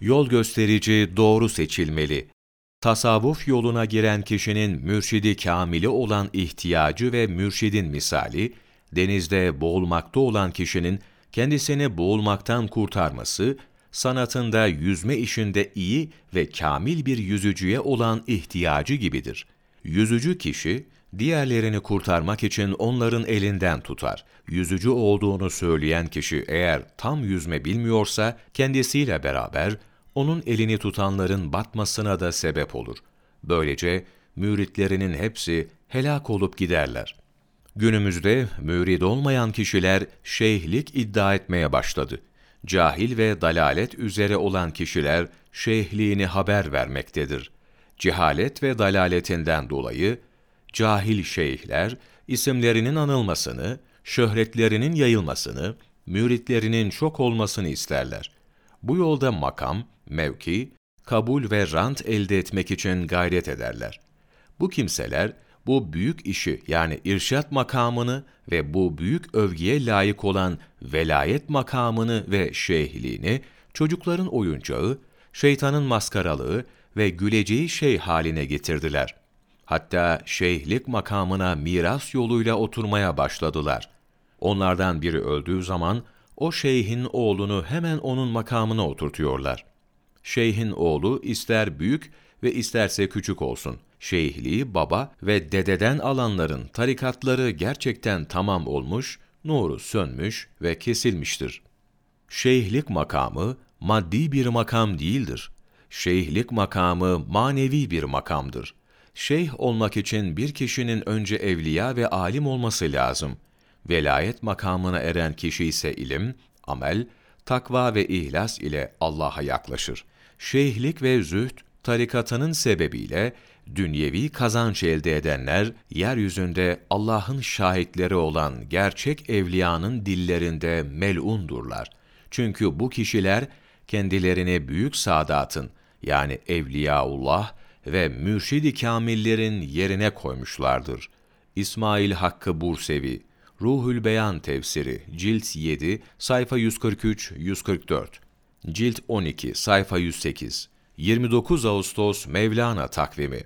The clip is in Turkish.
Yol gösterici doğru seçilmeli. Tasavvuf yoluna giren kişinin mürşidi kamili olan ihtiyacı ve mürşidin misali, denizde boğulmakta olan kişinin kendisini boğulmaktan kurtarması, sanatında yüzme işinde iyi ve kamil bir yüzücüye olan ihtiyacı gibidir. Yüzücü kişi, diğerlerini kurtarmak için onların elinden tutar. Yüzücü olduğunu söyleyen kişi eğer tam yüzme bilmiyorsa, kendisiyle beraber onun elini tutanların batmasına da sebep olur. Böylece müritlerinin hepsi helak olup giderler. Günümüzde mürid olmayan kişiler şeyhlik iddia etmeye başladı. Cahil ve dalalet üzere olan kişiler şeyhliğini haber vermektedir. Cehalet ve dalaletinden dolayı cahil şeyhler isimlerinin anılmasını, şöhretlerinin yayılmasını, müritlerinin çok olmasını isterler. Bu yolda makam, mevki, kabul ve rant elde etmek için gayret ederler. Bu kimseler, bu büyük işi yani irşat makamını ve bu büyük övgüye layık olan velayet makamını ve şeyhliğini çocukların oyuncağı, şeytanın maskaralığı ve güleceği şey haline getirdiler. Hatta şeyhlik makamına miras yoluyla oturmaya başladılar. Onlardan biri öldüğü zaman o şeyhin oğlunu hemen onun makamına oturtuyorlar. Şeyhin oğlu ister büyük ve isterse küçük olsun. Şeyhliği baba ve dededen alanların tarikatları gerçekten tamam olmuş, nuru sönmüş ve kesilmiştir. Şeyhlik makamı maddi bir makam değildir. Şeyhlik makamı manevi bir makamdır. Şeyh olmak için bir kişinin önce evliya ve alim olması lazım. Velayet makamına eren kişi ise ilim, amel, takva ve ihlas ile Allah'a yaklaşır. Şeyhlik ve zühd tarikatının sebebiyle dünyevi kazanç elde edenler yeryüzünde Allah'ın şahitleri olan gerçek evliyanın dillerinde melundurlar. Çünkü bu kişiler kendilerini büyük saadatın yani Evliyaullah ve mürşid-i kamillerin yerine koymuşlardır. İsmail Hakkı Bursevi, Ruhül Beyan tefsiri, cilt 7, sayfa 143-144, cilt 12, sayfa 108, 29 Ağustos Mevlana takvimi